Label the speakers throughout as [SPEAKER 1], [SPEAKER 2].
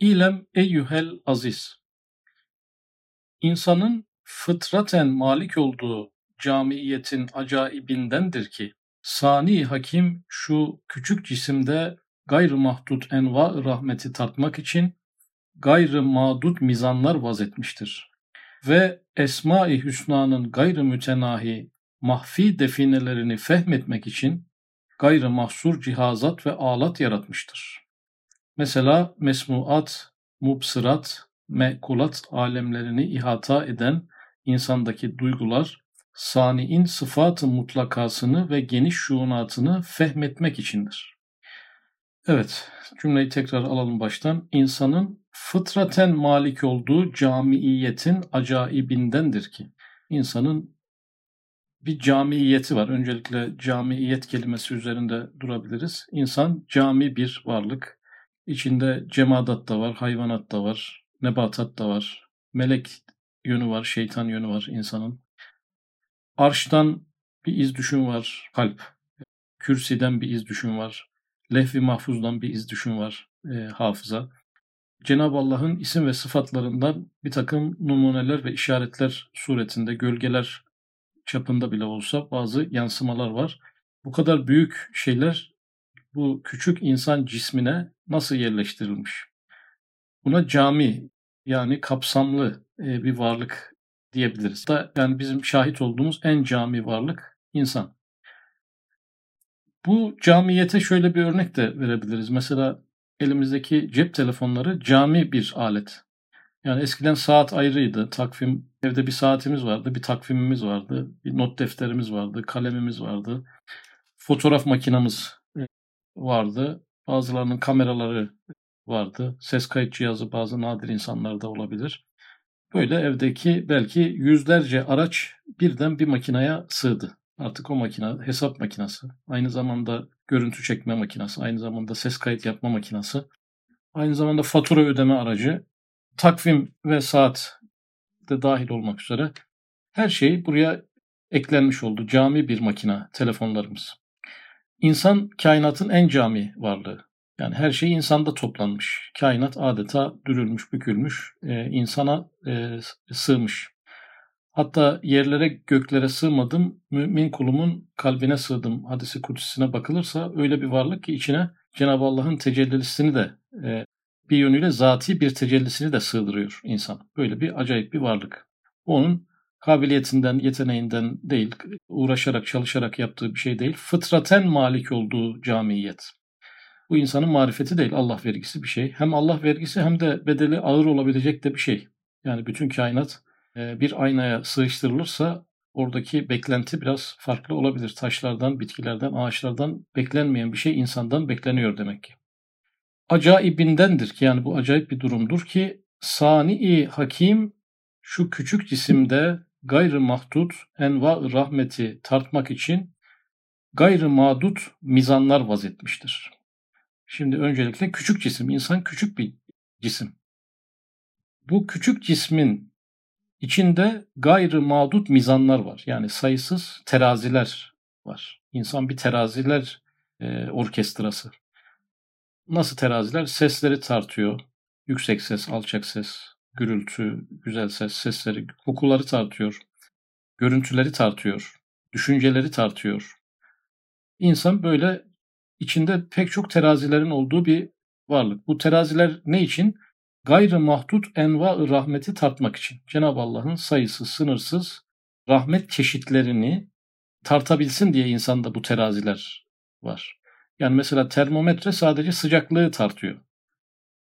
[SPEAKER 1] İlem eyyuhel aziz. İnsanın fıtraten malik olduğu camiyetin acayibindendir ki, Sani Hakim şu küçük cisimde gayrı mahdut enva rahmeti tatmak için gayrı mağdut mizanlar vazetmiştir. Ve Esma-i Hüsna'nın gayrı mütenahi mahfi definelerini fehmetmek için gayrı mahsur cihazat ve alat yaratmıştır. Mesela mesmuat, mubsırat, mekulat alemlerini ihata eden insandaki duygular, sani'in sıfatı mutlakasını ve geniş şuunatını fehmetmek içindir. Evet, cümleyi tekrar alalım baştan. İnsanın fıtraten malik olduğu camiiyetin acayibindendir ki, insanın bir camiyeti var. Öncelikle camiiyet kelimesi üzerinde durabiliriz. İnsan cami bir varlık. İçinde cemadat da var, hayvanat da var, nebatat da var, melek yönü var, şeytan yönü var insanın. Arştan bir iz düşün var, kalp. Kürsiden bir iz düşün var. Lehvi mahfuzdan bir iz düşün var, e, hafıza. Cenab-ı Allah'ın isim ve sıfatlarından bir takım numuneler ve işaretler suretinde, gölgeler çapında bile olsa bazı yansımalar var. Bu kadar büyük şeyler bu küçük insan cismine nasıl yerleştirilmiş? Buna cami yani kapsamlı e, bir varlık diyebiliriz. Da yani bizim şahit olduğumuz en cami varlık insan. Bu camiyete şöyle bir örnek de verebiliriz. Mesela elimizdeki cep telefonları cami bir alet. Yani eskiden saat ayrıydı. Takvim, evde bir saatimiz vardı, bir takvimimiz vardı, bir not defterimiz vardı, kalemimiz vardı. Fotoğraf makinamız vardı. Bazılarının kameraları vardı. Ses kayıt cihazı bazı nadir insanlarda olabilir. Böyle evdeki belki yüzlerce araç birden bir makinaya sığdı. Artık o makine hesap makinesi, aynı zamanda görüntü çekme makinesi, aynı zamanda ses kayıt yapma makinesi, aynı zamanda fatura ödeme aracı, takvim ve saat de dahil olmak üzere her şey buraya eklenmiş oldu. Cami bir makine telefonlarımız. İnsan kainatın en cami varlığı. Yani her şey insanda toplanmış. Kainat adeta dürülmüş, bükülmüş, e, insana e, sığmış. Hatta yerlere göklere sığmadım, mümin kulumun kalbine sığdım hadisi kutsisine bakılırsa öyle bir varlık ki içine Cenab-ı Allah'ın tecellisini de e, bir yönüyle zati bir tecellisini de sığdırıyor insan. Böyle bir acayip bir varlık. Onun kabiliyetinden, yeteneğinden değil, uğraşarak, çalışarak yaptığı bir şey değil. Fıtraten malik olduğu camiyet. Bu insanın marifeti değil, Allah vergisi bir şey. Hem Allah vergisi hem de bedeli ağır olabilecek de bir şey. Yani bütün kainat e, bir aynaya sığıştırılırsa oradaki beklenti biraz farklı olabilir. Taşlardan, bitkilerden, ağaçlardan beklenmeyen bir şey insandan bekleniyor demek ki. Acayibindendir ki yani bu acayip bir durumdur ki sani hakim şu küçük cisimde gayrı mahdut enva rahmeti tartmak için gayrı madut mizanlar vazetmiştir. Şimdi öncelikle küçük cisim. insan küçük bir cisim. Bu küçük cismin içinde gayrı mağdut mizanlar var. Yani sayısız teraziler var. İnsan bir teraziler e, orkestrası. Nasıl teraziler? Sesleri tartıyor. Yüksek ses, alçak ses, gürültü, güzel ses, sesleri, kokuları tartıyor. Görüntüleri tartıyor. Düşünceleri tartıyor. İnsan böyle içinde pek çok terazilerin olduğu bir varlık. Bu teraziler ne için? Gayrı mahdut enva rahmeti tartmak için. Cenab-ı Allah'ın sayısı sınırsız rahmet çeşitlerini tartabilsin diye insanda bu teraziler var. Yani mesela termometre sadece sıcaklığı tartıyor.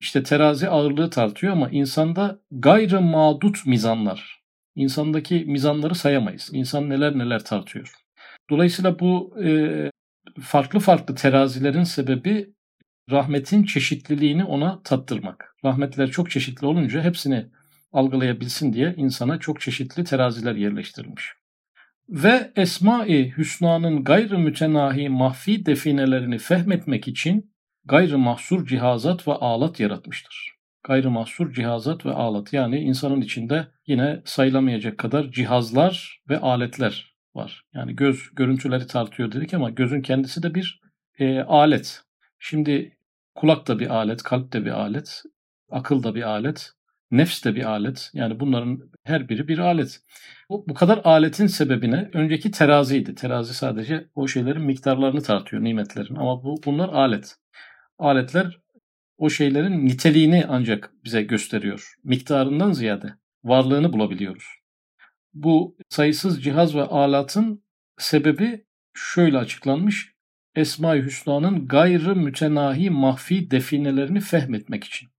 [SPEAKER 1] İşte terazi ağırlığı tartıyor ama insanda gayrı mağdut mizanlar. İnsandaki mizanları sayamayız. İnsan neler neler tartıyor. Dolayısıyla bu e, farklı farklı terazilerin sebebi rahmetin çeşitliliğini ona tattırmak. Rahmetler çok çeşitli olunca hepsini algılayabilsin diye insana çok çeşitli teraziler yerleştirilmiş. Ve Esma-i Hüsna'nın gayrı mütenahi mahfi definelerini fehmetmek için gayrı mahsur cihazat ve alat yaratmıştır. Gayrı mahsur cihazat ve alat yani insanın içinde yine sayılamayacak kadar cihazlar ve aletler var. Yani göz görüntüleri tartıyor dedik ama gözün kendisi de bir e, alet. Şimdi kulak da bir alet, kalp de bir alet. Akıl da bir alet. Nefs de bir alet. Yani bunların her biri bir alet. Bu, bu kadar aletin sebebine önceki teraziydi. Terazi sadece o şeylerin miktarlarını tartıyor, nimetlerin. Ama bu bunlar alet. Aletler o şeylerin niteliğini ancak bize gösteriyor. Miktarından ziyade varlığını bulabiliyoruz. Bu sayısız cihaz ve alatın sebebi şöyle açıklanmış. Esma-i Hüsna'nın gayrı mütenahi mahfi definelerini fehmetmek için.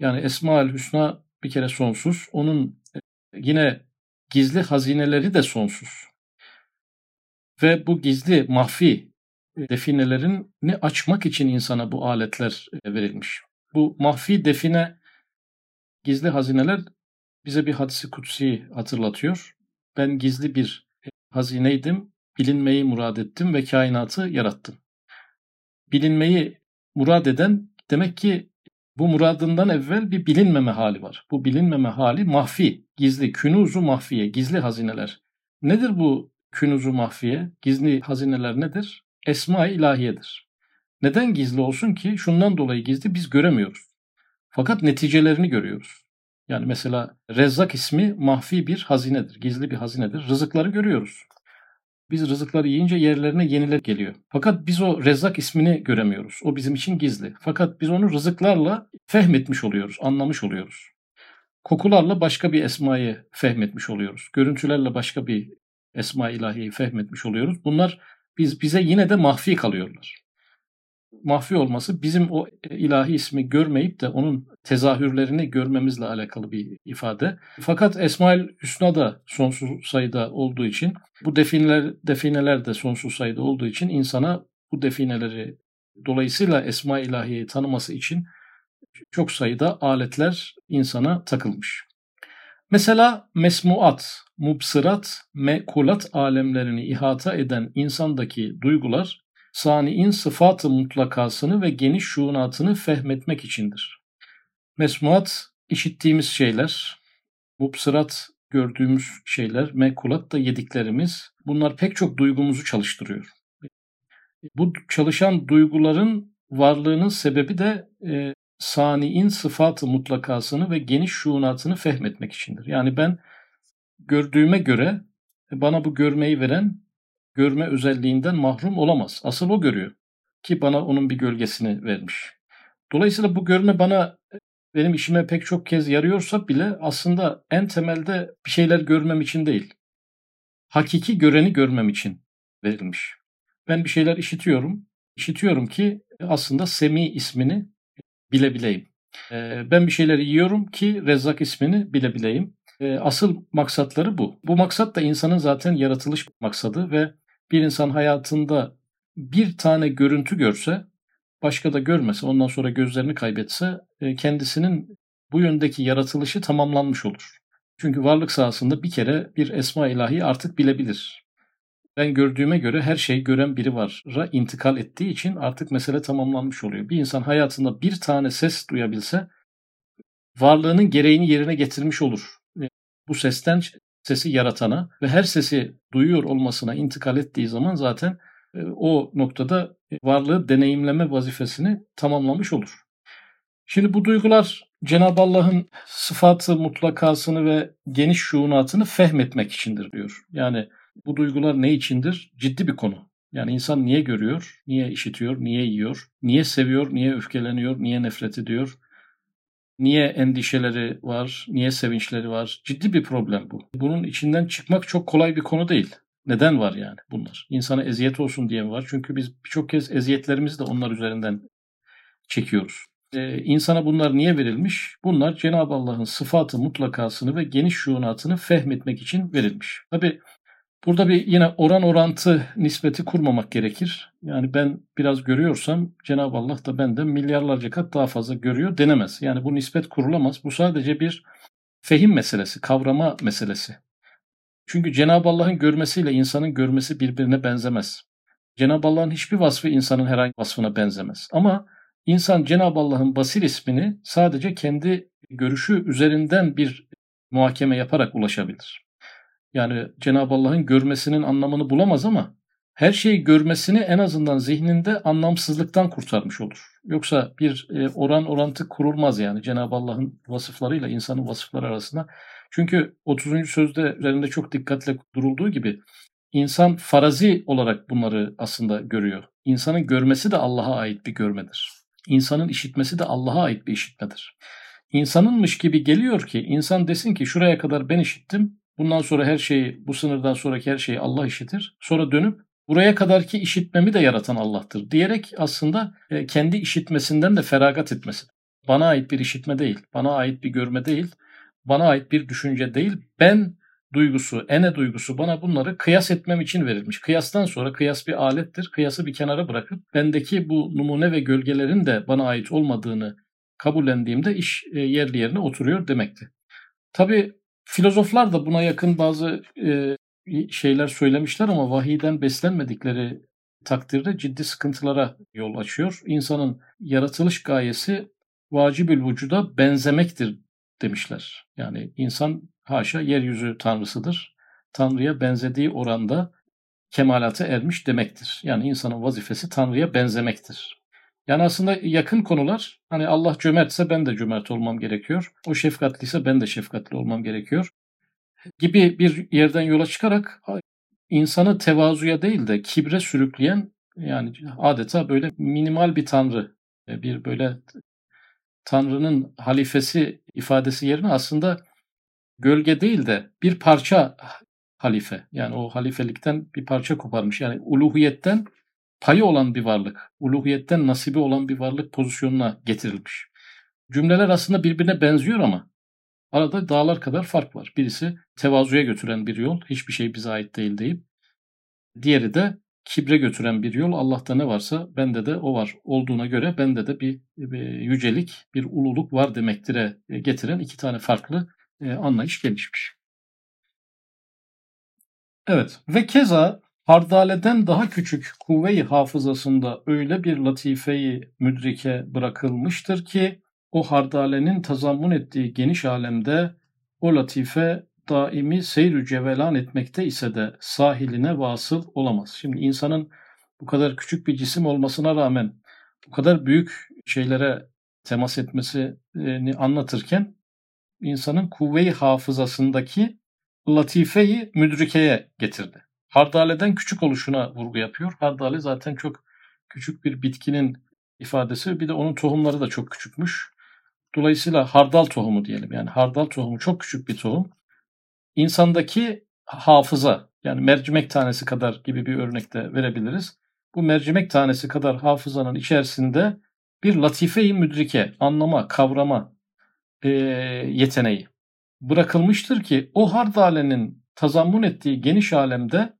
[SPEAKER 1] Yani Esma-ül Hüsna bir kere sonsuz. Onun e, yine gizli hazineleri de sonsuz. Ve bu gizli mahfi definelerini açmak için insana bu aletler e, verilmiş. Bu mahfi define gizli hazineler bize bir hadisi kutsi hatırlatıyor. Ben gizli bir hazineydim, bilinmeyi murad ettim ve kainatı yarattım. Bilinmeyi murad eden demek ki bu muradından evvel bir bilinmeme hali var. Bu bilinmeme hali mahfi, gizli, künuzu mahfiye, gizli hazineler. Nedir bu künuzu mahfiye, gizli hazineler nedir? Esma-i ilahiyedir. Neden gizli olsun ki? Şundan dolayı gizli biz göremiyoruz. Fakat neticelerini görüyoruz. Yani mesela Rezzak ismi mahfi bir hazinedir, gizli bir hazinedir. Rızıkları görüyoruz. Biz rızıkları yiyince yerlerine yeniler geliyor. Fakat biz o Rezzak ismini göremiyoruz. O bizim için gizli. Fakat biz onu rızıklarla fehmetmiş oluyoruz, anlamış oluyoruz. Kokularla başka bir esmayı fehmetmiş oluyoruz. Görüntülerle başka bir esma ilahiyi fehmetmiş oluyoruz. Bunlar biz bize yine de mahfi kalıyorlar. Mahfi olması bizim o ilahi ismi görmeyip de onun tezahürlerini görmemizle alakalı bir ifade. Fakat Esmaül Hüsna da sonsuz sayıda olduğu için bu defineler, defineler de sonsuz sayıda olduğu için insana bu defineleri dolayısıyla Esma ilahiyi tanıması için çok sayıda aletler insana takılmış. Mesela mesmuat, mubsırat, mekulat alemlerini ihata eden insandaki duygular sani'in sıfatı mutlakasını ve geniş şuunatını fehmetmek içindir. Mesmuat işittiğimiz şeyler, mubsırat gördüğümüz şeyler, mekulat da yediklerimiz. Bunlar pek çok duygumuzu çalıştırıyor. Bu çalışan duyguların varlığının sebebi de e, sani'in sıfatı mutlakasını ve geniş şuunatını fehmetmek içindir. Yani ben gördüğüme göre bana bu görmeyi veren görme özelliğinden mahrum olamaz. Asıl o görüyor ki bana onun bir gölgesini vermiş. Dolayısıyla bu görme bana benim işime pek çok kez yarıyorsa bile aslında en temelde bir şeyler görmem için değil. Hakiki göreni görmem için verilmiş. Ben bir şeyler işitiyorum. İşitiyorum ki aslında Semi ismini bilebileyim. Ben bir şeyler yiyorum ki Rezzak ismini bilebileyim. Asıl maksatları bu. Bu maksat da insanın zaten yaratılış maksadı ve bir insan hayatında bir tane görüntü görse, başka da görmese, ondan sonra gözlerini kaybetse e, kendisinin bu yöndeki yaratılışı tamamlanmış olur. Çünkü varlık sahasında bir kere bir esma ilahi artık bilebilir. Ben gördüğüme göre her şey gören biri var'a intikal ettiği için artık mesele tamamlanmış oluyor. Bir insan hayatında bir tane ses duyabilse varlığının gereğini yerine getirmiş olur. E, bu sesten sesi yaratana ve her sesi duyuyor olmasına intikal ettiği zaman zaten e, o noktada varlığı deneyimleme vazifesini tamamlamış olur. Şimdi bu duygular Cenab-ı Allah'ın sıfatı mutlakasını ve geniş şuunatını fehmetmek içindir diyor. Yani bu duygular ne içindir? Ciddi bir konu. Yani insan niye görüyor, niye işitiyor, niye yiyor, niye seviyor, niye öfkeleniyor, niye nefret ediyor, Niye endişeleri var, niye sevinçleri var? Ciddi bir problem bu. Bunun içinden çıkmak çok kolay bir konu değil. Neden var yani bunlar? İnsana eziyet olsun diye mi var? Çünkü biz birçok kez eziyetlerimizi de onlar üzerinden çekiyoruz. Ee, insana bunlar niye verilmiş? Bunlar Cenab-ı Allah'ın sıfatı mutlakasını ve geniş şuunatını fehmetmek için verilmiş. Tabi Burada bir yine oran orantı nispeti kurmamak gerekir. Yani ben biraz görüyorsam Cenab-ı Allah da benden milyarlarca kat daha fazla görüyor denemez. Yani bu nispet kurulamaz. Bu sadece bir fehim meselesi, kavrama meselesi. Çünkü Cenab-ı Allah'ın görmesiyle insanın görmesi birbirine benzemez. Cenab-ı Allah'ın hiçbir vasfı insanın herhangi vasfına benzemez. Ama insan Cenab-ı Allah'ın basir ismini sadece kendi görüşü üzerinden bir muhakeme yaparak ulaşabilir. Yani Cenab-ı Allah'ın görmesinin anlamını bulamaz ama her şeyi görmesini en azından zihninde anlamsızlıktan kurtarmış olur. Yoksa bir e, oran orantı kurulmaz yani Cenab-ı Allah'ın vasıflarıyla insanın vasıfları arasında. Çünkü 30. sözde üzerinde çok dikkatle durulduğu gibi insan farazi olarak bunları aslında görüyor. İnsanın görmesi de Allah'a ait bir görmedir. İnsanın işitmesi de Allah'a ait bir işitmedir. İnsanınmış gibi geliyor ki insan desin ki şuraya kadar ben işittim. Bundan sonra her şeyi, bu sınırdan sonraki her şeyi Allah işitir. Sonra dönüp buraya kadarki işitmemi de yaratan Allah'tır diyerek aslında e, kendi işitmesinden de feragat etmesi. Bana ait bir işitme değil, bana ait bir görme değil, bana ait bir düşünce değil. Ben duygusu, ene duygusu bana bunları kıyas etmem için verilmiş. Kıyastan sonra kıyas bir alettir. Kıyası bir kenara bırakıp bendeki bu numune ve gölgelerin de bana ait olmadığını kabullendiğimde iş e, yerli yerine oturuyor demekti. Tabi filozoflar da buna yakın bazı e, şeyler söylemişler ama vahiyden beslenmedikleri takdirde ciddi sıkıntılara yol açıyor. İnsanın yaratılış gayesi vacibül vücuda benzemektir demişler. Yani insan haşa yeryüzü tanrısıdır. Tanrı'ya benzediği oranda kemalata ermiş demektir. Yani insanın vazifesi Tanrı'ya benzemektir. Yani aslında yakın konular. Hani Allah cömertse ben de cömert olmam gerekiyor. O şefkatliyse ben de şefkatli olmam gerekiyor. Gibi bir yerden yola çıkarak insanı tevazuya değil de kibre sürükleyen yani adeta böyle minimal bir tanrı, bir böyle tanrının halifesi ifadesi yerine aslında gölge değil de bir parça halife. Yani o halifelikten bir parça koparmış. Yani uluhiyetten payı olan bir varlık, uluhiyetten nasibi olan bir varlık pozisyonuna getirilmiş. Cümleler aslında birbirine benziyor ama arada dağlar kadar fark var. Birisi tevazuya götüren bir yol, hiçbir şey bize ait değil deyip, diğeri de kibre götüren bir yol. Allah'ta ne varsa bende de o var. Olduğuna göre bende de bir, bir yücelik, bir ululuk var demektire getiren iki tane farklı e, anlayış gelişmiş. Evet ve keza Hardaleden daha küçük kuvve-i hafızasında öyle bir latifeyi müdrike bırakılmıştır ki o hardalenin tazammun ettiği geniş alemde o latife daimi seyr cevelan etmekte ise de sahiline vasıl olamaz. Şimdi insanın bu kadar küçük bir cisim olmasına rağmen bu kadar büyük şeylere temas etmesini anlatırken insanın kuvve-i hafızasındaki latifeyi müdrikeye getirdi. Hardaleden küçük oluşuna vurgu yapıyor. Hardale zaten çok küçük bir bitkinin ifadesi. Bir de onun tohumları da çok küçükmüş. Dolayısıyla hardal tohumu diyelim. Yani hardal tohumu çok küçük bir tohum. İnsandaki hafıza yani mercimek tanesi kadar gibi bir örnekte verebiliriz. Bu mercimek tanesi kadar hafızanın içerisinde bir latife-i müdrike, anlama, kavrama e, yeteneği bırakılmıştır ki o hardalenin tazammun ettiği geniş alemde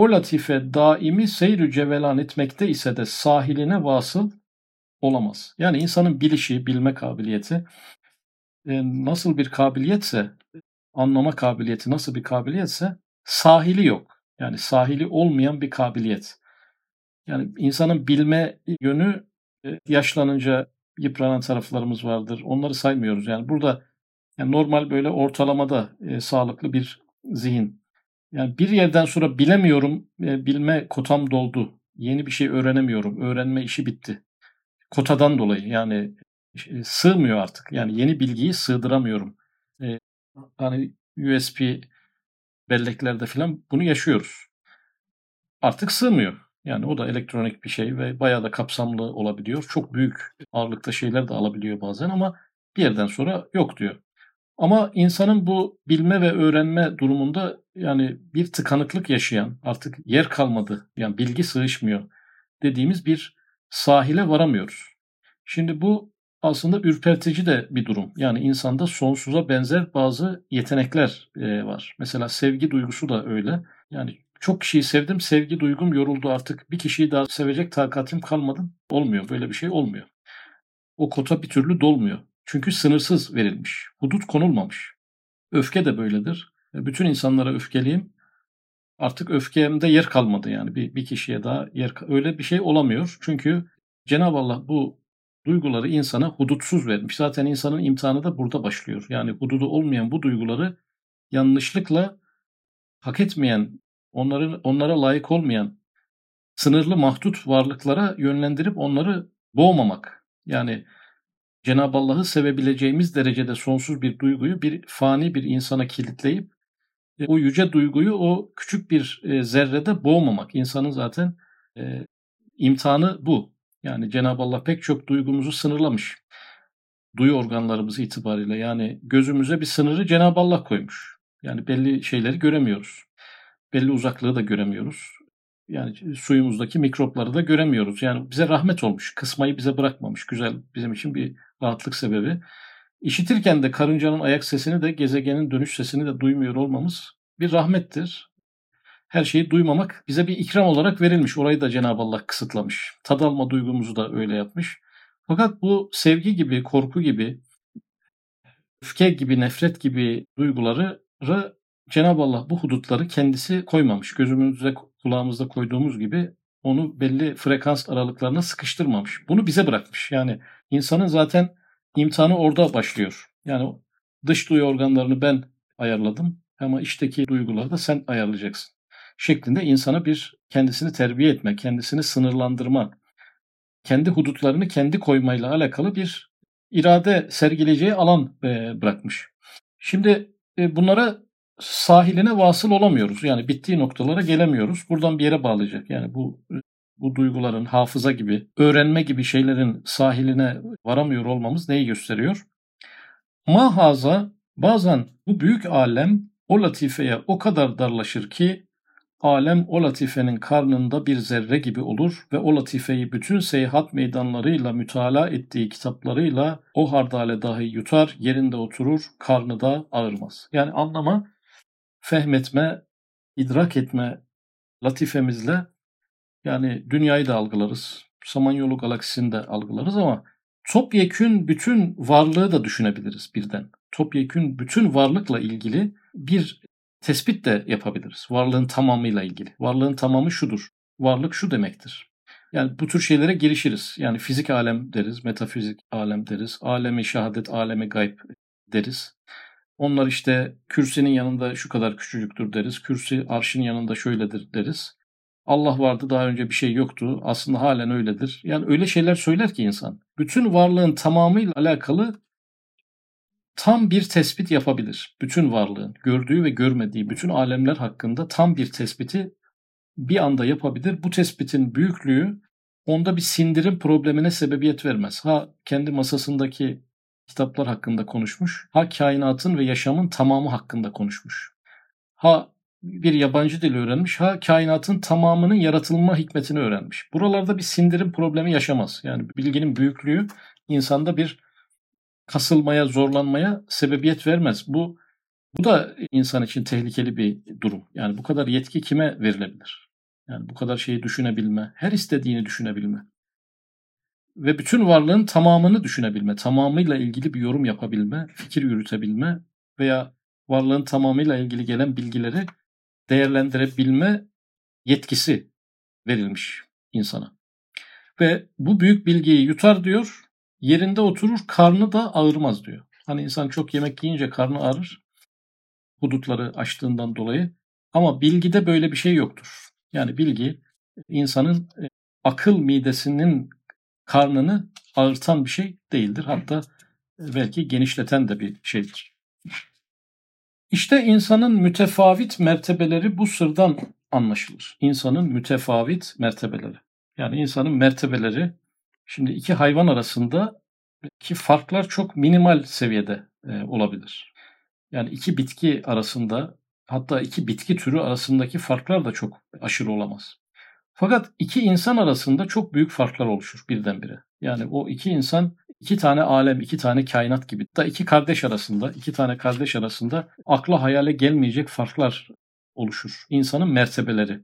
[SPEAKER 1] o latife daimi seyr cevelan etmekte ise de sahiline vasıl olamaz. Yani insanın bilişi, bilme kabiliyeti e, nasıl bir kabiliyetse, anlama kabiliyeti nasıl bir kabiliyetse sahili yok. Yani sahili olmayan bir kabiliyet. Yani insanın bilme yönü e, yaşlanınca yıpranan taraflarımız vardır. Onları saymıyoruz. Yani burada yani normal böyle ortalamada e, sağlıklı bir zihin. Yani bir yerden sonra bilemiyorum, e, bilme kotam doldu. Yeni bir şey öğrenemiyorum. Öğrenme işi bitti. Kotadan dolayı yani e, sığmıyor artık. Yani yeni bilgiyi sığdıramıyorum. E, hani USB belleklerde falan bunu yaşıyoruz. Artık sığmıyor. Yani o da elektronik bir şey ve bayağı da kapsamlı olabiliyor. Çok büyük ağırlıkta şeyler de alabiliyor bazen ama bir yerden sonra yok diyor. Ama insanın bu bilme ve öğrenme durumunda yani bir tıkanıklık yaşayan, artık yer kalmadı, yani bilgi sığışmıyor dediğimiz bir sahile varamıyoruz. Şimdi bu aslında ürpertici de bir durum. Yani insanda sonsuza benzer bazı yetenekler e, var. Mesela sevgi duygusu da öyle. Yani çok kişiyi sevdim, sevgi duygum yoruldu artık. Bir kişiyi daha sevecek takatim kalmadı. Olmuyor, böyle bir şey olmuyor. O kota bir türlü dolmuyor. Çünkü sınırsız verilmiş. Hudut konulmamış. Öfke de böyledir. Bütün insanlara öfkeliyim. Artık öfkemde yer kalmadı yani bir, bir kişiye daha yer öyle bir şey olamıyor. Çünkü Cenab-ı Allah bu duyguları insana hudutsuz vermiş. Zaten insanın imtihanı da burada başlıyor. Yani hududu olmayan bu duyguları yanlışlıkla hak etmeyen, onların onlara layık olmayan sınırlı mahdut varlıklara yönlendirip onları boğmamak. Yani Cenab-ı Allah'ı sevebileceğimiz derecede sonsuz bir duyguyu bir fani bir insana kilitleyip o yüce duyguyu o küçük bir e, zerrede boğmamak. İnsanın zaten e, imtihanı bu. Yani Cenab-ı Allah pek çok duygumuzu sınırlamış. Duyu organlarımız itibariyle yani gözümüze bir sınırı Cenab-ı Allah koymuş. Yani belli şeyleri göremiyoruz. Belli uzaklığı da göremiyoruz. Yani suyumuzdaki mikropları da göremiyoruz. Yani bize rahmet olmuş. Kısmayı bize bırakmamış. Güzel bizim için bir rahatlık sebebi. İşitirken de karıncanın ayak sesini de gezegenin dönüş sesini de duymuyor olmamız bir rahmettir. Her şeyi duymamak bize bir ikram olarak verilmiş. Orayı da Cenab-ı Allah kısıtlamış. Tad alma duygumuzu da öyle yapmış. Fakat bu sevgi gibi, korku gibi, öfke gibi, nefret gibi duyguları Cenab-ı Allah bu hudutları kendisi koymamış. Gözümüzde, kulağımızda koyduğumuz gibi onu belli frekans aralıklarına sıkıştırmamış. Bunu bize bırakmış. Yani insanın zaten imtihanı orada başlıyor. Yani dış duyu organlarını ben ayarladım ama içteki duyguları da sen ayarlayacaksın. Şeklinde insana bir kendisini terbiye etme, kendisini sınırlandırma, kendi hudutlarını kendi koymayla alakalı bir irade sergileyeceği alan e, bırakmış. Şimdi e, bunlara sahiline vasıl olamıyoruz. Yani bittiği noktalara gelemiyoruz. Buradan bir yere bağlayacak. Yani bu bu duyguların hafıza gibi, öğrenme gibi şeylerin sahiline varamıyor olmamız neyi gösteriyor? Mahaza bazen bu büyük alem o latifeye o kadar darlaşır ki alem o latifenin karnında bir zerre gibi olur ve o latifeyi bütün seyahat meydanlarıyla mütalaa ettiği kitaplarıyla o hardale dahi yutar, yerinde oturur, karnı da ağırmaz. Yani anlama, fehmetme, idrak etme latifemizle yani dünyayı da algılarız. Samanyolu galaksisini de algılarız ama topyekün bütün varlığı da düşünebiliriz birden. Topyekün bütün varlıkla ilgili bir tespit de yapabiliriz. Varlığın tamamıyla ilgili. Varlığın tamamı şudur. Varlık şu demektir. Yani bu tür şeylere girişiriz. Yani fizik alem deriz, metafizik alem deriz, alemi şehadet, alemi gayb deriz. Onlar işte kürsinin yanında şu kadar küçücüktür deriz. Kürsi arşın yanında şöyledir deriz. Allah vardı daha önce bir şey yoktu. Aslında halen öyledir. Yani öyle şeyler söyler ki insan. Bütün varlığın tamamıyla alakalı tam bir tespit yapabilir. Bütün varlığın gördüğü ve görmediği bütün alemler hakkında tam bir tespiti bir anda yapabilir. Bu tespitin büyüklüğü onda bir sindirim problemine sebebiyet vermez. Ha kendi masasındaki kitaplar hakkında konuşmuş, ha kainatın ve yaşamın tamamı hakkında konuşmuş. Ha bir yabancı dil öğrenmiş, ha kainatın tamamının yaratılma hikmetini öğrenmiş. Buralarda bir sindirim problemi yaşamaz. Yani bilginin büyüklüğü insanda bir kasılmaya, zorlanmaya sebebiyet vermez. Bu bu da insan için tehlikeli bir durum. Yani bu kadar yetki kime verilebilir? Yani bu kadar şeyi düşünebilme, her istediğini düşünebilme ve bütün varlığın tamamını düşünebilme, tamamıyla ilgili bir yorum yapabilme, fikir yürütebilme veya varlığın tamamıyla ilgili gelen bilgileri değerlendirebilme yetkisi verilmiş insana. Ve bu büyük bilgiyi yutar diyor, yerinde oturur, karnı da ağırmaz diyor. Hani insan çok yemek yiyince karnı ağrır, hudutları açtığından dolayı. Ama bilgide böyle bir şey yoktur. Yani bilgi insanın e, akıl midesinin karnını ağırtan bir şey değildir. Hatta belki genişleten de bir şeydir. İşte insanın mütefavit mertebeleri bu sırdan anlaşılır. İnsanın mütefavit mertebeleri. Yani insanın mertebeleri şimdi iki hayvan arasında ki farklar çok minimal seviyede e, olabilir. Yani iki bitki arasında hatta iki bitki türü arasındaki farklar da çok aşırı olamaz. Fakat iki insan arasında çok büyük farklar oluşur birdenbire. Yani o iki insan iki tane alem, iki tane kainat gibi. Da iki kardeş arasında, iki tane kardeş arasında akla hayale gelmeyecek farklar oluşur. İnsanın mertebeleri.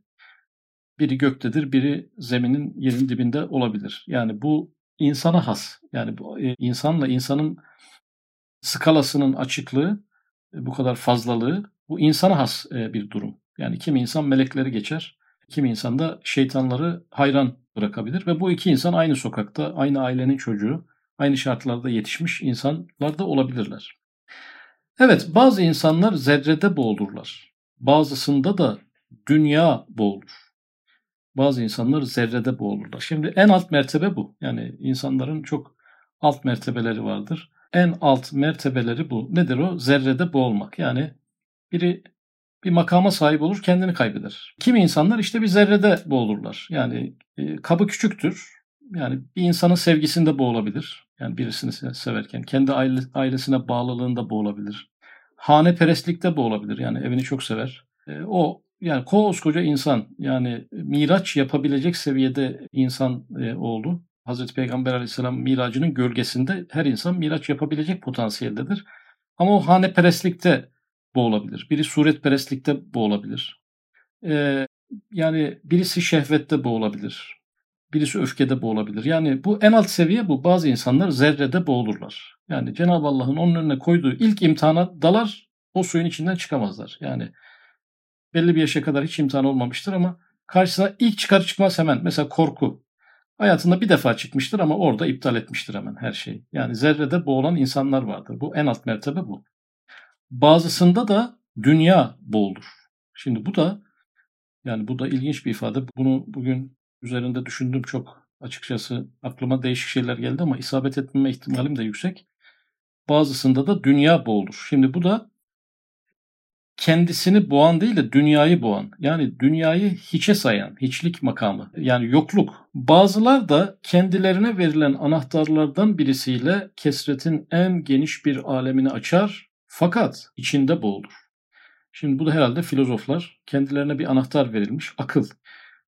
[SPEAKER 1] Biri göktedir, biri zeminin yerin dibinde olabilir. Yani bu insana has. Yani bu e, insanla insanın skalasının açıklığı, e, bu kadar fazlalığı bu insana has e, bir durum. Yani kim insan melekleri geçer, Kimi insan da şeytanları hayran bırakabilir ve bu iki insan aynı sokakta, aynı ailenin çocuğu, aynı şartlarda yetişmiş insanlar da olabilirler. Evet, bazı insanlar zerrede boğulurlar. Bazısında da dünya boğulur. bazı insanlar zerrede boğulurlar. Şimdi en alt mertebe bu. Yani insanların çok alt mertebeleri vardır. En alt mertebeleri bu. Nedir o? Zerrede boğulmak. Yani biri bir makama sahip olur kendini kaybeder. Kimi insanlar işte bir zerrede boğulurlar. Yani e, kabı küçüktür. Yani bir insanın sevgisinde boğulabilir. Yani birisini severken. Kendi aile, ailesine bağlılığında boğulabilir. Haneperestlikte boğulabilir. Yani evini çok sever. E, o yani koskoca insan yani miraç yapabilecek seviyede insan e, oldu. Hazreti Peygamber aleyhisselam miracının gölgesinde her insan miraç yapabilecek potansiyeldedir. Ama o haneperestlikte boğulabilir. Biri suretperestlikte boğulabilir. Ee, yani birisi şehvette boğulabilir. Birisi öfkede boğulabilir. Yani bu en alt seviye bu. Bazı insanlar zerrede boğulurlar. Yani Cenab-ı Allah'ın onun önüne koyduğu ilk imtihana dalar o suyun içinden çıkamazlar. Yani belli bir yaşa kadar hiç imtihan olmamıştır ama karşısına ilk çıkar çıkmaz hemen mesela korku. Hayatında bir defa çıkmıştır ama orada iptal etmiştir hemen her şeyi. Yani zerrede boğulan insanlar vardır. Bu en alt mertebe bu. Bazısında da dünya boğulur. Şimdi bu da yani bu da ilginç bir ifade. Bunu bugün üzerinde düşündüm çok açıkçası. Aklıma değişik şeyler geldi ama isabet etmeme ihtimalim de yüksek. Bazısında da dünya boğulur. Şimdi bu da kendisini boğan değil de dünyayı boğan. Yani dünyayı hiçe sayan, hiçlik makamı. Yani yokluk. Bazılar da kendilerine verilen anahtarlardan birisiyle kesretin en geniş bir alemini açar fakat içinde boğulur. Şimdi bu da herhalde filozoflar kendilerine bir anahtar verilmiş, akıl.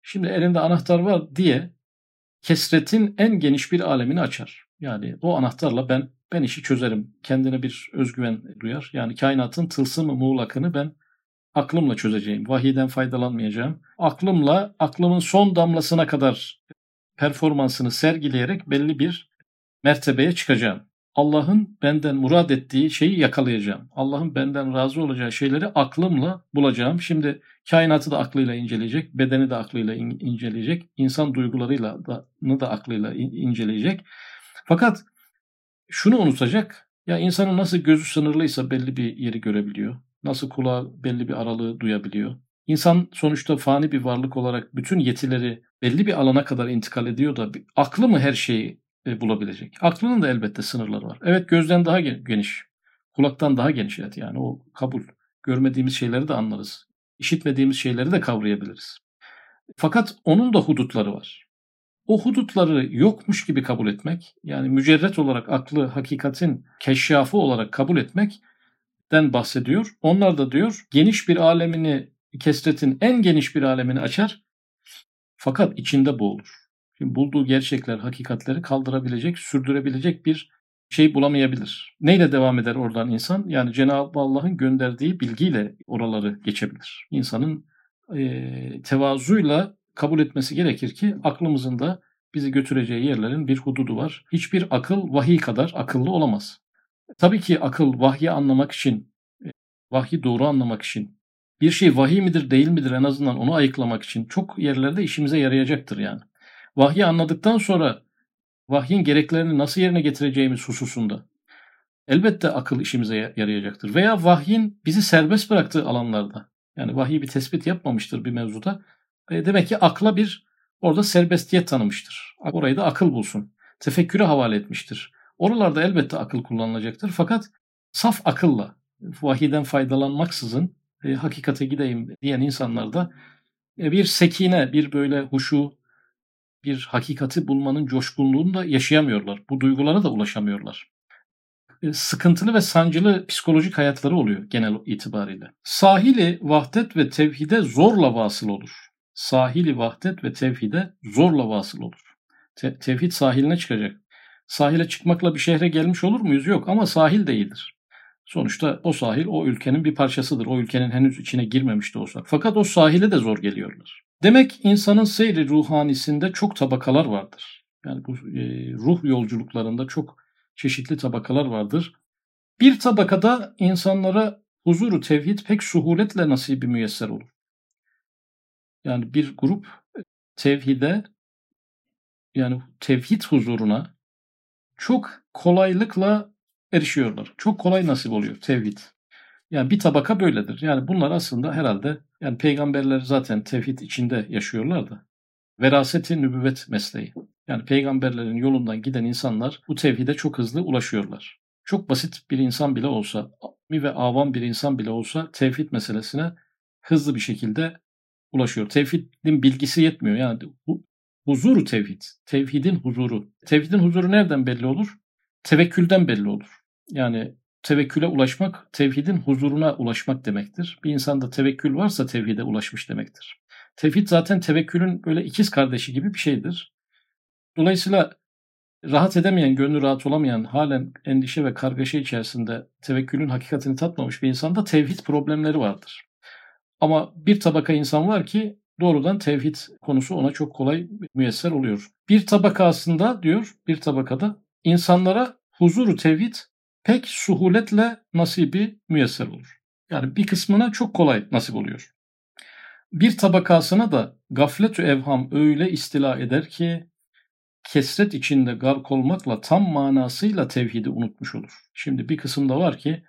[SPEAKER 1] Şimdi elinde anahtar var diye kesretin en geniş bir alemini açar. Yani o anahtarla ben ben işi çözerim. Kendine bir özgüven duyar. Yani kainatın tılsımı muğlakını ben aklımla çözeceğim. Vahiyden faydalanmayacağım. Aklımla aklımın son damlasına kadar performansını sergileyerek belli bir mertebeye çıkacağım. Allah'ın benden murad ettiği şeyi yakalayacağım. Allah'ın benden razı olacağı şeyleri aklımla bulacağım. Şimdi kainatı da aklıyla inceleyecek, bedeni de aklıyla in- inceleyecek, insan duygularıyla da, da aklıyla in- inceleyecek. Fakat şunu unutacak. Ya insanın nasıl gözü sınırlıysa belli bir yeri görebiliyor. Nasıl kulağı belli bir aralığı duyabiliyor. İnsan sonuçta fani bir varlık olarak bütün yetileri belli bir alana kadar intikal ediyor da aklı mı her şeyi bulabilecek? Aklının da elbette sınırları var. Evet gözden daha geniş, kulaktan daha geniş evet yani o kabul. Görmediğimiz şeyleri de anlarız. İşitmediğimiz şeyleri de kavrayabiliriz. Fakat onun da hudutları var o hudutları yokmuş gibi kabul etmek, yani mücerret olarak aklı hakikatin keşyafı olarak kabul etmekten bahsediyor. Onlar da diyor geniş bir alemini, kesretin en geniş bir alemini açar fakat içinde boğulur. Şimdi bulduğu gerçekler, hakikatleri kaldırabilecek, sürdürebilecek bir şey bulamayabilir. Neyle devam eder oradan insan? Yani Cenab-ı Allah'ın gönderdiği bilgiyle oraları geçebilir. İnsanın e, tevazuyla kabul etmesi gerekir ki aklımızın da bizi götüreceği yerlerin bir hududu var. Hiçbir akıl vahiy kadar akıllı olamaz. Tabii ki akıl vahyi anlamak için, vahyi doğru anlamak için, bir şey vahiy midir değil midir en azından onu ayıklamak için çok yerlerde işimize yarayacaktır yani. Vahyi anladıktan sonra vahyin gereklerini nasıl yerine getireceğimiz hususunda elbette akıl işimize yarayacaktır. Veya vahyin bizi serbest bıraktığı alanlarda yani vahiy bir tespit yapmamıştır bir mevzuda e, demek ki akla bir orada serbestiyet tanımıştır. Orayı da akıl bulsun. Tefekküre havale etmiştir. Oralarda elbette akıl kullanılacaktır. Fakat saf akılla, vahiden faydalanmaksızın e, hakikate gideyim diyen insanlarda e, bir sekine, bir böyle huşu, bir hakikati bulmanın coşkunluğunu da yaşayamıyorlar. Bu duygulara da ulaşamıyorlar. E, sıkıntılı ve sancılı psikolojik hayatları oluyor genel itibariyle. Sahili vahdet ve tevhide zorla vasıl olur sahili vahdet ve tevhide zorla vasıl olur. Te- tevhid sahiline çıkacak. Sahile çıkmakla bir şehre gelmiş olur muyuz? Yok ama sahil değildir. Sonuçta o sahil o ülkenin bir parçasıdır. O ülkenin henüz içine girmemiş de olsak. Fakat o sahile de zor geliyorlar. Demek insanın seyri ruhanisinde çok tabakalar vardır. Yani bu e, ruh yolculuklarında çok çeşitli tabakalar vardır. Bir tabakada insanlara huzuru tevhid pek suhuletle nasibi müyesser olur. Yani bir grup tevhide yani tevhid huzuruna çok kolaylıkla erişiyorlar. Çok kolay nasip oluyor tevhid. Yani bir tabaka böyledir. Yani bunlar aslında herhalde yani peygamberler zaten tevhid içinde yaşıyorlar da. veraseti nübüvvet mesleği. Yani peygamberlerin yolundan giden insanlar bu tevhide çok hızlı ulaşıyorlar. Çok basit bir insan bile olsa, mi ve avam bir insan bile olsa tevhid meselesine hızlı bir şekilde ulaşıyor. Tevhidin bilgisi yetmiyor. Yani bu huzuru tevhid, tevhidin huzuru. Tevhidin huzuru nereden belli olur? Tevekkülden belli olur. Yani tevekküle ulaşmak, tevhidin huzuruna ulaşmak demektir. Bir insanda tevekkül varsa tevhide ulaşmış demektir. Tevhid zaten tevekkülün böyle ikiz kardeşi gibi bir şeydir. Dolayısıyla rahat edemeyen, gönlü rahat olamayan, halen endişe ve kargaşa içerisinde tevekkülün hakikatini tatmamış bir insanda tevhid problemleri vardır. Ama bir tabaka insan var ki doğrudan tevhid konusu ona çok kolay müyesser oluyor. Bir tabaka aslında diyor, bir tabakada insanlara huzuru tevhid pek suhuletle nasibi müyesser olur. Yani bir kısmına çok kolay nasip oluyor. Bir tabakasına da gafletü evham öyle istila eder ki kesret içinde gark olmakla tam manasıyla tevhidi unutmuş olur. Şimdi bir kısımda var ki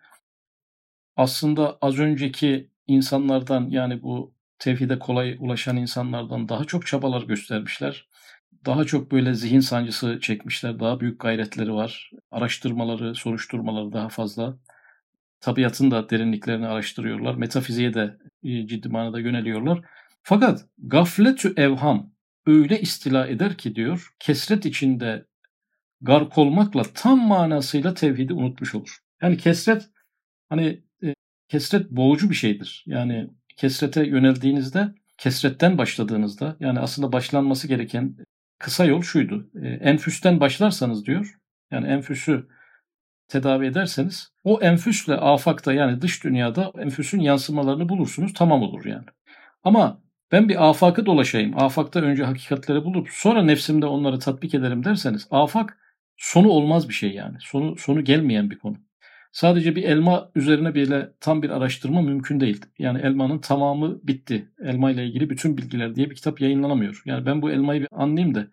[SPEAKER 1] aslında az önceki insanlardan yani bu tevhide kolay ulaşan insanlardan daha çok çabalar göstermişler. Daha çok böyle zihin sancısı çekmişler. Daha büyük gayretleri var. Araştırmaları, soruşturmaları daha fazla. Tabiatın da derinliklerini araştırıyorlar. Metafiziğe de e, ciddi manada yöneliyorlar. Fakat gafletü evham öyle istila eder ki diyor, kesret içinde gark olmakla tam manasıyla tevhidi unutmuş olur. Yani kesret hani e, kesret boğucu bir şeydir. Yani kesrete yöneldiğinizde, kesretten başladığınızda yani aslında başlanması gereken kısa yol şuydu. E, enfüsten başlarsanız diyor, yani enfüsü tedavi ederseniz o enfüsle afakta yani dış dünyada enfüsün yansımalarını bulursunuz tamam olur yani. Ama ben bir afakı dolaşayım, afakta önce hakikatleri bulup sonra nefsimde onları tatbik ederim derseniz afak sonu olmaz bir şey yani. Sonu, sonu gelmeyen bir konu. Sadece bir elma üzerine bile tam bir araştırma mümkün değil. Yani elmanın tamamı bitti. Elma ile ilgili bütün bilgiler diye bir kitap yayınlanamıyor. Yani ben bu elmayı bir anlayayım da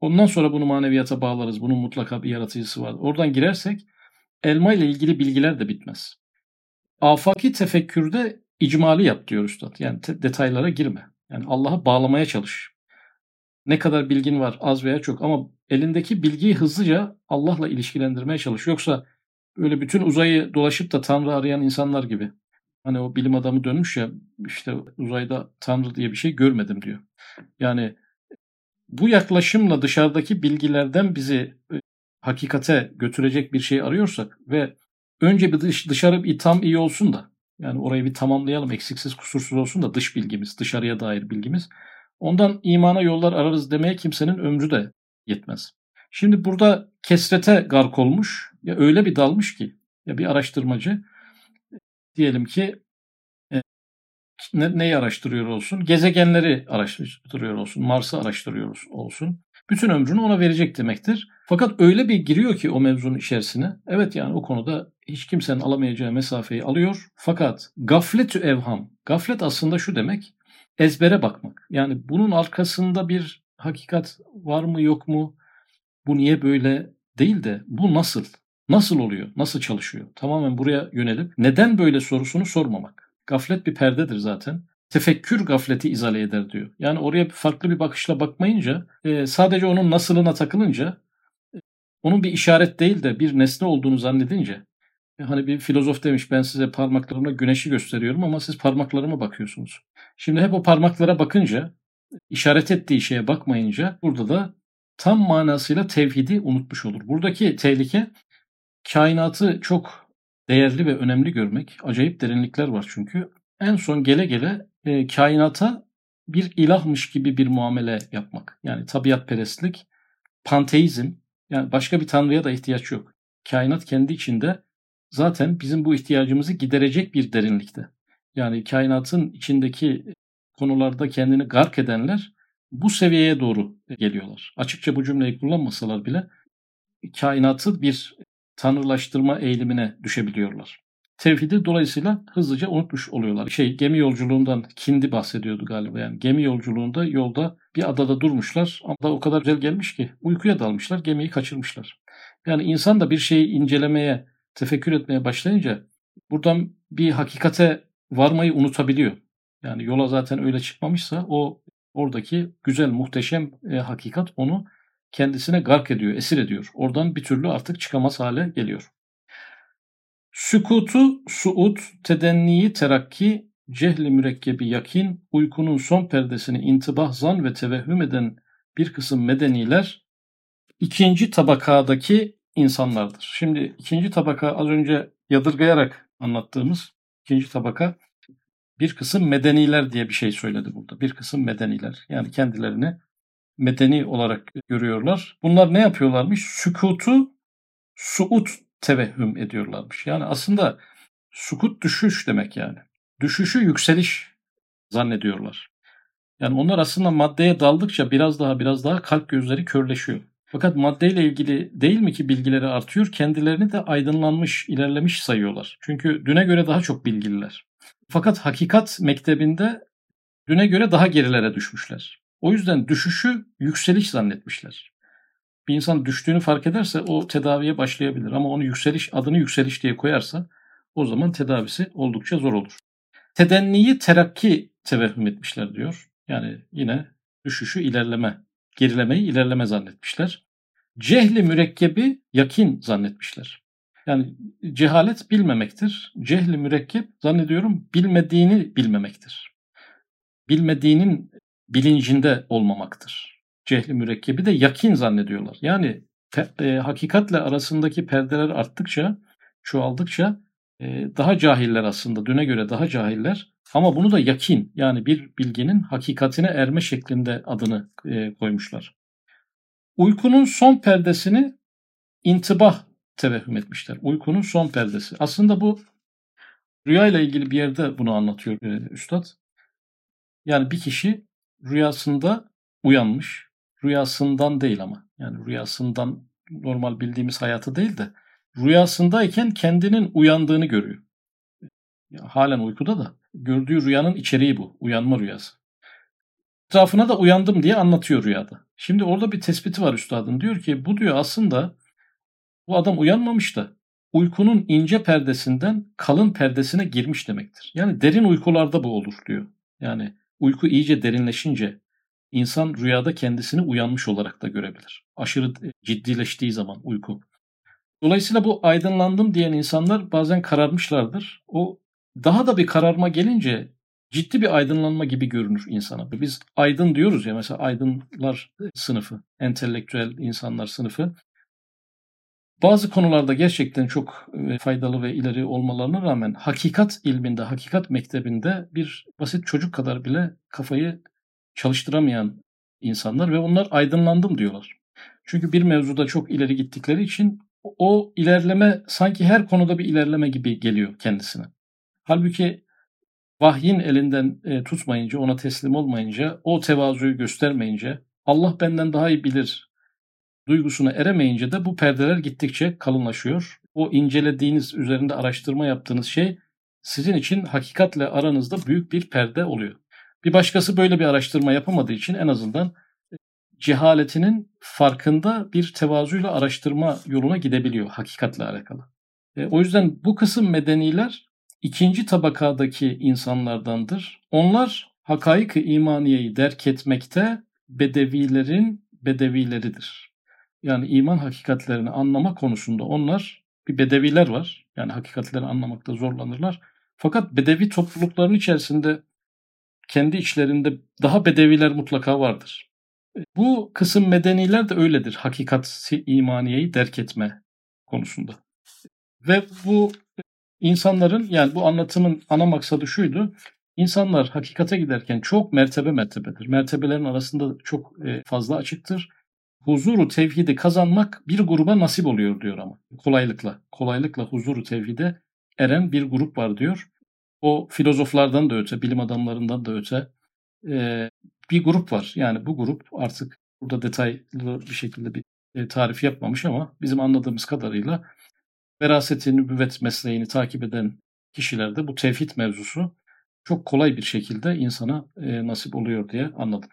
[SPEAKER 1] ondan sonra bunu maneviyata bağlarız. Bunun mutlaka bir yaratıcısı var. Oradan girersek elma ile ilgili bilgiler de bitmez. Afaki tefekkürde icmali yap diyor üstad. Yani detaylara girme. Yani Allah'a bağlamaya çalış. Ne kadar bilgin var az veya çok ama elindeki bilgiyi hızlıca Allah'la ilişkilendirmeye çalış. Yoksa öyle bütün uzayı dolaşıp da Tanrı arayan insanlar gibi. Hani o bilim adamı dönmüş ya işte uzayda Tanrı diye bir şey görmedim diyor. Yani bu yaklaşımla dışarıdaki bilgilerden bizi e, hakikate götürecek bir şey arıyorsak ve önce bir dış, dışarı bir tam iyi olsun da yani orayı bir tamamlayalım eksiksiz kusursuz olsun da dış bilgimiz, dışarıya dair bilgimiz. Ondan imana yollar ararız demeye kimsenin ömrü de yetmez. Şimdi burada kesrete gark olmuş ya öyle bir dalmış ki ya bir araştırmacı diyelim ki e, ne, neyi araştırıyor olsun? Gezegenleri araştırıyor olsun, Mars'ı araştırıyor olsun. Bütün ömrünü ona verecek demektir. Fakat öyle bir giriyor ki o mevzunun içerisine. Evet yani o konuda hiç kimsenin alamayacağı mesafeyi alıyor. Fakat gafletü evham. Gaflet aslında şu demek. Ezbere bakmak. Yani bunun arkasında bir hakikat var mı yok mu? Bu niye böyle değil de bu nasıl? Nasıl oluyor? Nasıl çalışıyor? Tamamen buraya yönelip neden böyle sorusunu sormamak. Gaflet bir perdedir zaten. Tefekkür gafleti izale eder diyor. Yani oraya farklı bir bakışla bakmayınca e, sadece onun nasılına takılınca e, onun bir işaret değil de bir nesne olduğunu zannedince e, hani bir filozof demiş ben size parmaklarımla güneşi gösteriyorum ama siz parmaklarıma bakıyorsunuz. Şimdi hep o parmaklara bakınca işaret ettiği şeye bakmayınca burada da tam manasıyla tevhidi unutmuş olur. Buradaki tehlike kainatı çok değerli ve önemli görmek. Acayip derinlikler var çünkü. En son gele gele e, kainata bir ilahmış gibi bir muamele yapmak. Yani tabiatperestlik, panteizm, yani başka bir tanrıya da ihtiyaç yok. Kainat kendi içinde zaten bizim bu ihtiyacımızı giderecek bir derinlikte. Yani kainatın içindeki konularda kendini gark edenler bu seviyeye doğru geliyorlar. Açıkça bu cümleyi kullanmasalar bile kainatı bir tanrılaştırma eğilimine düşebiliyorlar. Tevhidi dolayısıyla hızlıca unutmuş oluyorlar. Şey gemi yolculuğundan Kindi bahsediyordu galiba yani. Gemi yolculuğunda yolda bir adada durmuşlar ama da o kadar güzel gelmiş ki uykuya dalmışlar, gemiyi kaçırmışlar. Yani insan da bir şeyi incelemeye, tefekkür etmeye başlayınca buradan bir hakikate varmayı unutabiliyor. Yani yola zaten öyle çıkmamışsa o Oradaki güzel, muhteşem e, hakikat onu kendisine gark ediyor, esir ediyor. Oradan bir türlü artık çıkamaz hale geliyor. Sükutu, suud, tedenniyi, terakki, cehli mürekkebi yakin, uykunun son perdesini intibah, zan ve tevehhüm eden bir kısım medeniler ikinci tabakadaki insanlardır. Şimdi ikinci tabaka az önce yadırgayarak anlattığımız ikinci tabaka bir kısım medeniler diye bir şey söyledi burada. Bir kısım medeniler. Yani kendilerini medeni olarak görüyorlar. Bunlar ne yapıyorlarmış? Sükutu suut tevehhüm ediyorlarmış. Yani aslında sukut düşüş demek yani. Düşüşü yükseliş zannediyorlar. Yani onlar aslında maddeye daldıkça biraz daha biraz daha kalp gözleri körleşiyor. Fakat maddeyle ilgili değil mi ki bilgileri artıyor, kendilerini de aydınlanmış, ilerlemiş sayıyorlar. Çünkü düne göre daha çok bilgililer. Fakat hakikat mektebinde düne göre daha gerilere düşmüşler. O yüzden düşüşü yükseliş zannetmişler. Bir insan düştüğünü fark ederse o tedaviye başlayabilir ama onu yükseliş adını yükseliş diye koyarsa o zaman tedavisi oldukça zor olur. Tedenniyi terakki tevehhüm etmişler diyor. Yani yine düşüşü ilerleme, gerilemeyi ilerleme zannetmişler. Cehli mürekkebi yakin zannetmişler. Yani cehalet bilmemektir. Cehli mürekkep zannediyorum bilmediğini bilmemektir. Bilmediğinin bilincinde olmamaktır. Cehli mürekkebi de yakin zannediyorlar. Yani e, hakikatle arasındaki perdeler arttıkça, çoğaldıkça e, daha cahiller aslında, düne göre daha cahiller ama bunu da yakin yani bir bilginin hakikatine erme şeklinde adını e, koymuşlar. Uykunun son perdesini intibah tevehhüm etmişler. Uykunun son perdesi. Aslında bu rüya ile ilgili bir yerde bunu anlatıyor e, üstad. Yani bir kişi rüyasında uyanmış. Rüyasından değil ama. Yani rüyasından normal bildiğimiz hayatı değil de rüyasındayken kendinin uyandığını görüyor. Ya, halen uykuda da gördüğü rüyanın içeriği bu. Uyanma rüyası. Etrafına da uyandım diye anlatıyor rüyada. Şimdi orada bir tespiti var üstadın. Diyor ki bu diyor aslında bu adam uyanmamış da uykunun ince perdesinden kalın perdesine girmiş demektir. Yani derin uykularda bu olur diyor. Yani uyku iyice derinleşince insan rüyada kendisini uyanmış olarak da görebilir. Aşırı ciddileştiği zaman uyku. Dolayısıyla bu aydınlandım diyen insanlar bazen kararmışlardır. O daha da bir kararma gelince ciddi bir aydınlanma gibi görünür insana. Biz aydın diyoruz ya mesela aydınlar sınıfı, entelektüel insanlar sınıfı. Bazı konularda gerçekten çok e, faydalı ve ileri olmalarına rağmen hakikat ilminde, hakikat mektebinde bir basit çocuk kadar bile kafayı çalıştıramayan insanlar ve onlar aydınlandım diyorlar. Çünkü bir mevzuda çok ileri gittikleri için o ilerleme sanki her konuda bir ilerleme gibi geliyor kendisine. Halbuki vahyin elinden e, tutmayınca, ona teslim olmayınca, o tevazuyu göstermeyince, Allah benden daha iyi bilir duygusuna eremeyince de bu perdeler gittikçe kalınlaşıyor. O incelediğiniz, üzerinde araştırma yaptığınız şey sizin için hakikatle aranızda büyük bir perde oluyor. Bir başkası böyle bir araştırma yapamadığı için en azından cehaletinin farkında bir tevazuyla araştırma yoluna gidebiliyor hakikatle alakalı. E, o yüzden bu kısım medeniler ikinci tabakadaki insanlardandır. Onlar hakaik-i imaniyeyi derk etmekte bedevilerin bedevileridir. Yani iman hakikatlerini anlama konusunda onlar bir bedeviler var. Yani hakikatleri anlamakta zorlanırlar. Fakat bedevi toplulukların içerisinde kendi içlerinde daha bedeviler mutlaka vardır. Bu kısım medeniler de öyledir. Hakikat imaniyeyi derk etme konusunda. Ve bu insanların yani bu anlatımın ana maksadı şuydu. İnsanlar hakikate giderken çok mertebe mertebedir. Mertebelerin arasında çok e, fazla açıktır. Huzuru tevhidi kazanmak bir gruba nasip oluyor diyor ama kolaylıkla. Kolaylıkla huzuru tevhide eren bir grup var diyor. O filozoflardan da öte, bilim adamlarından da öte e, bir grup var. Yani bu grup artık burada detaylı bir şekilde bir e, tarif yapmamış ama bizim anladığımız kadarıyla veraseti nübüvvet mesleğini takip eden kişilerde bu tevhid mevzusu çok kolay bir şekilde insana e, nasip oluyor diye anladım.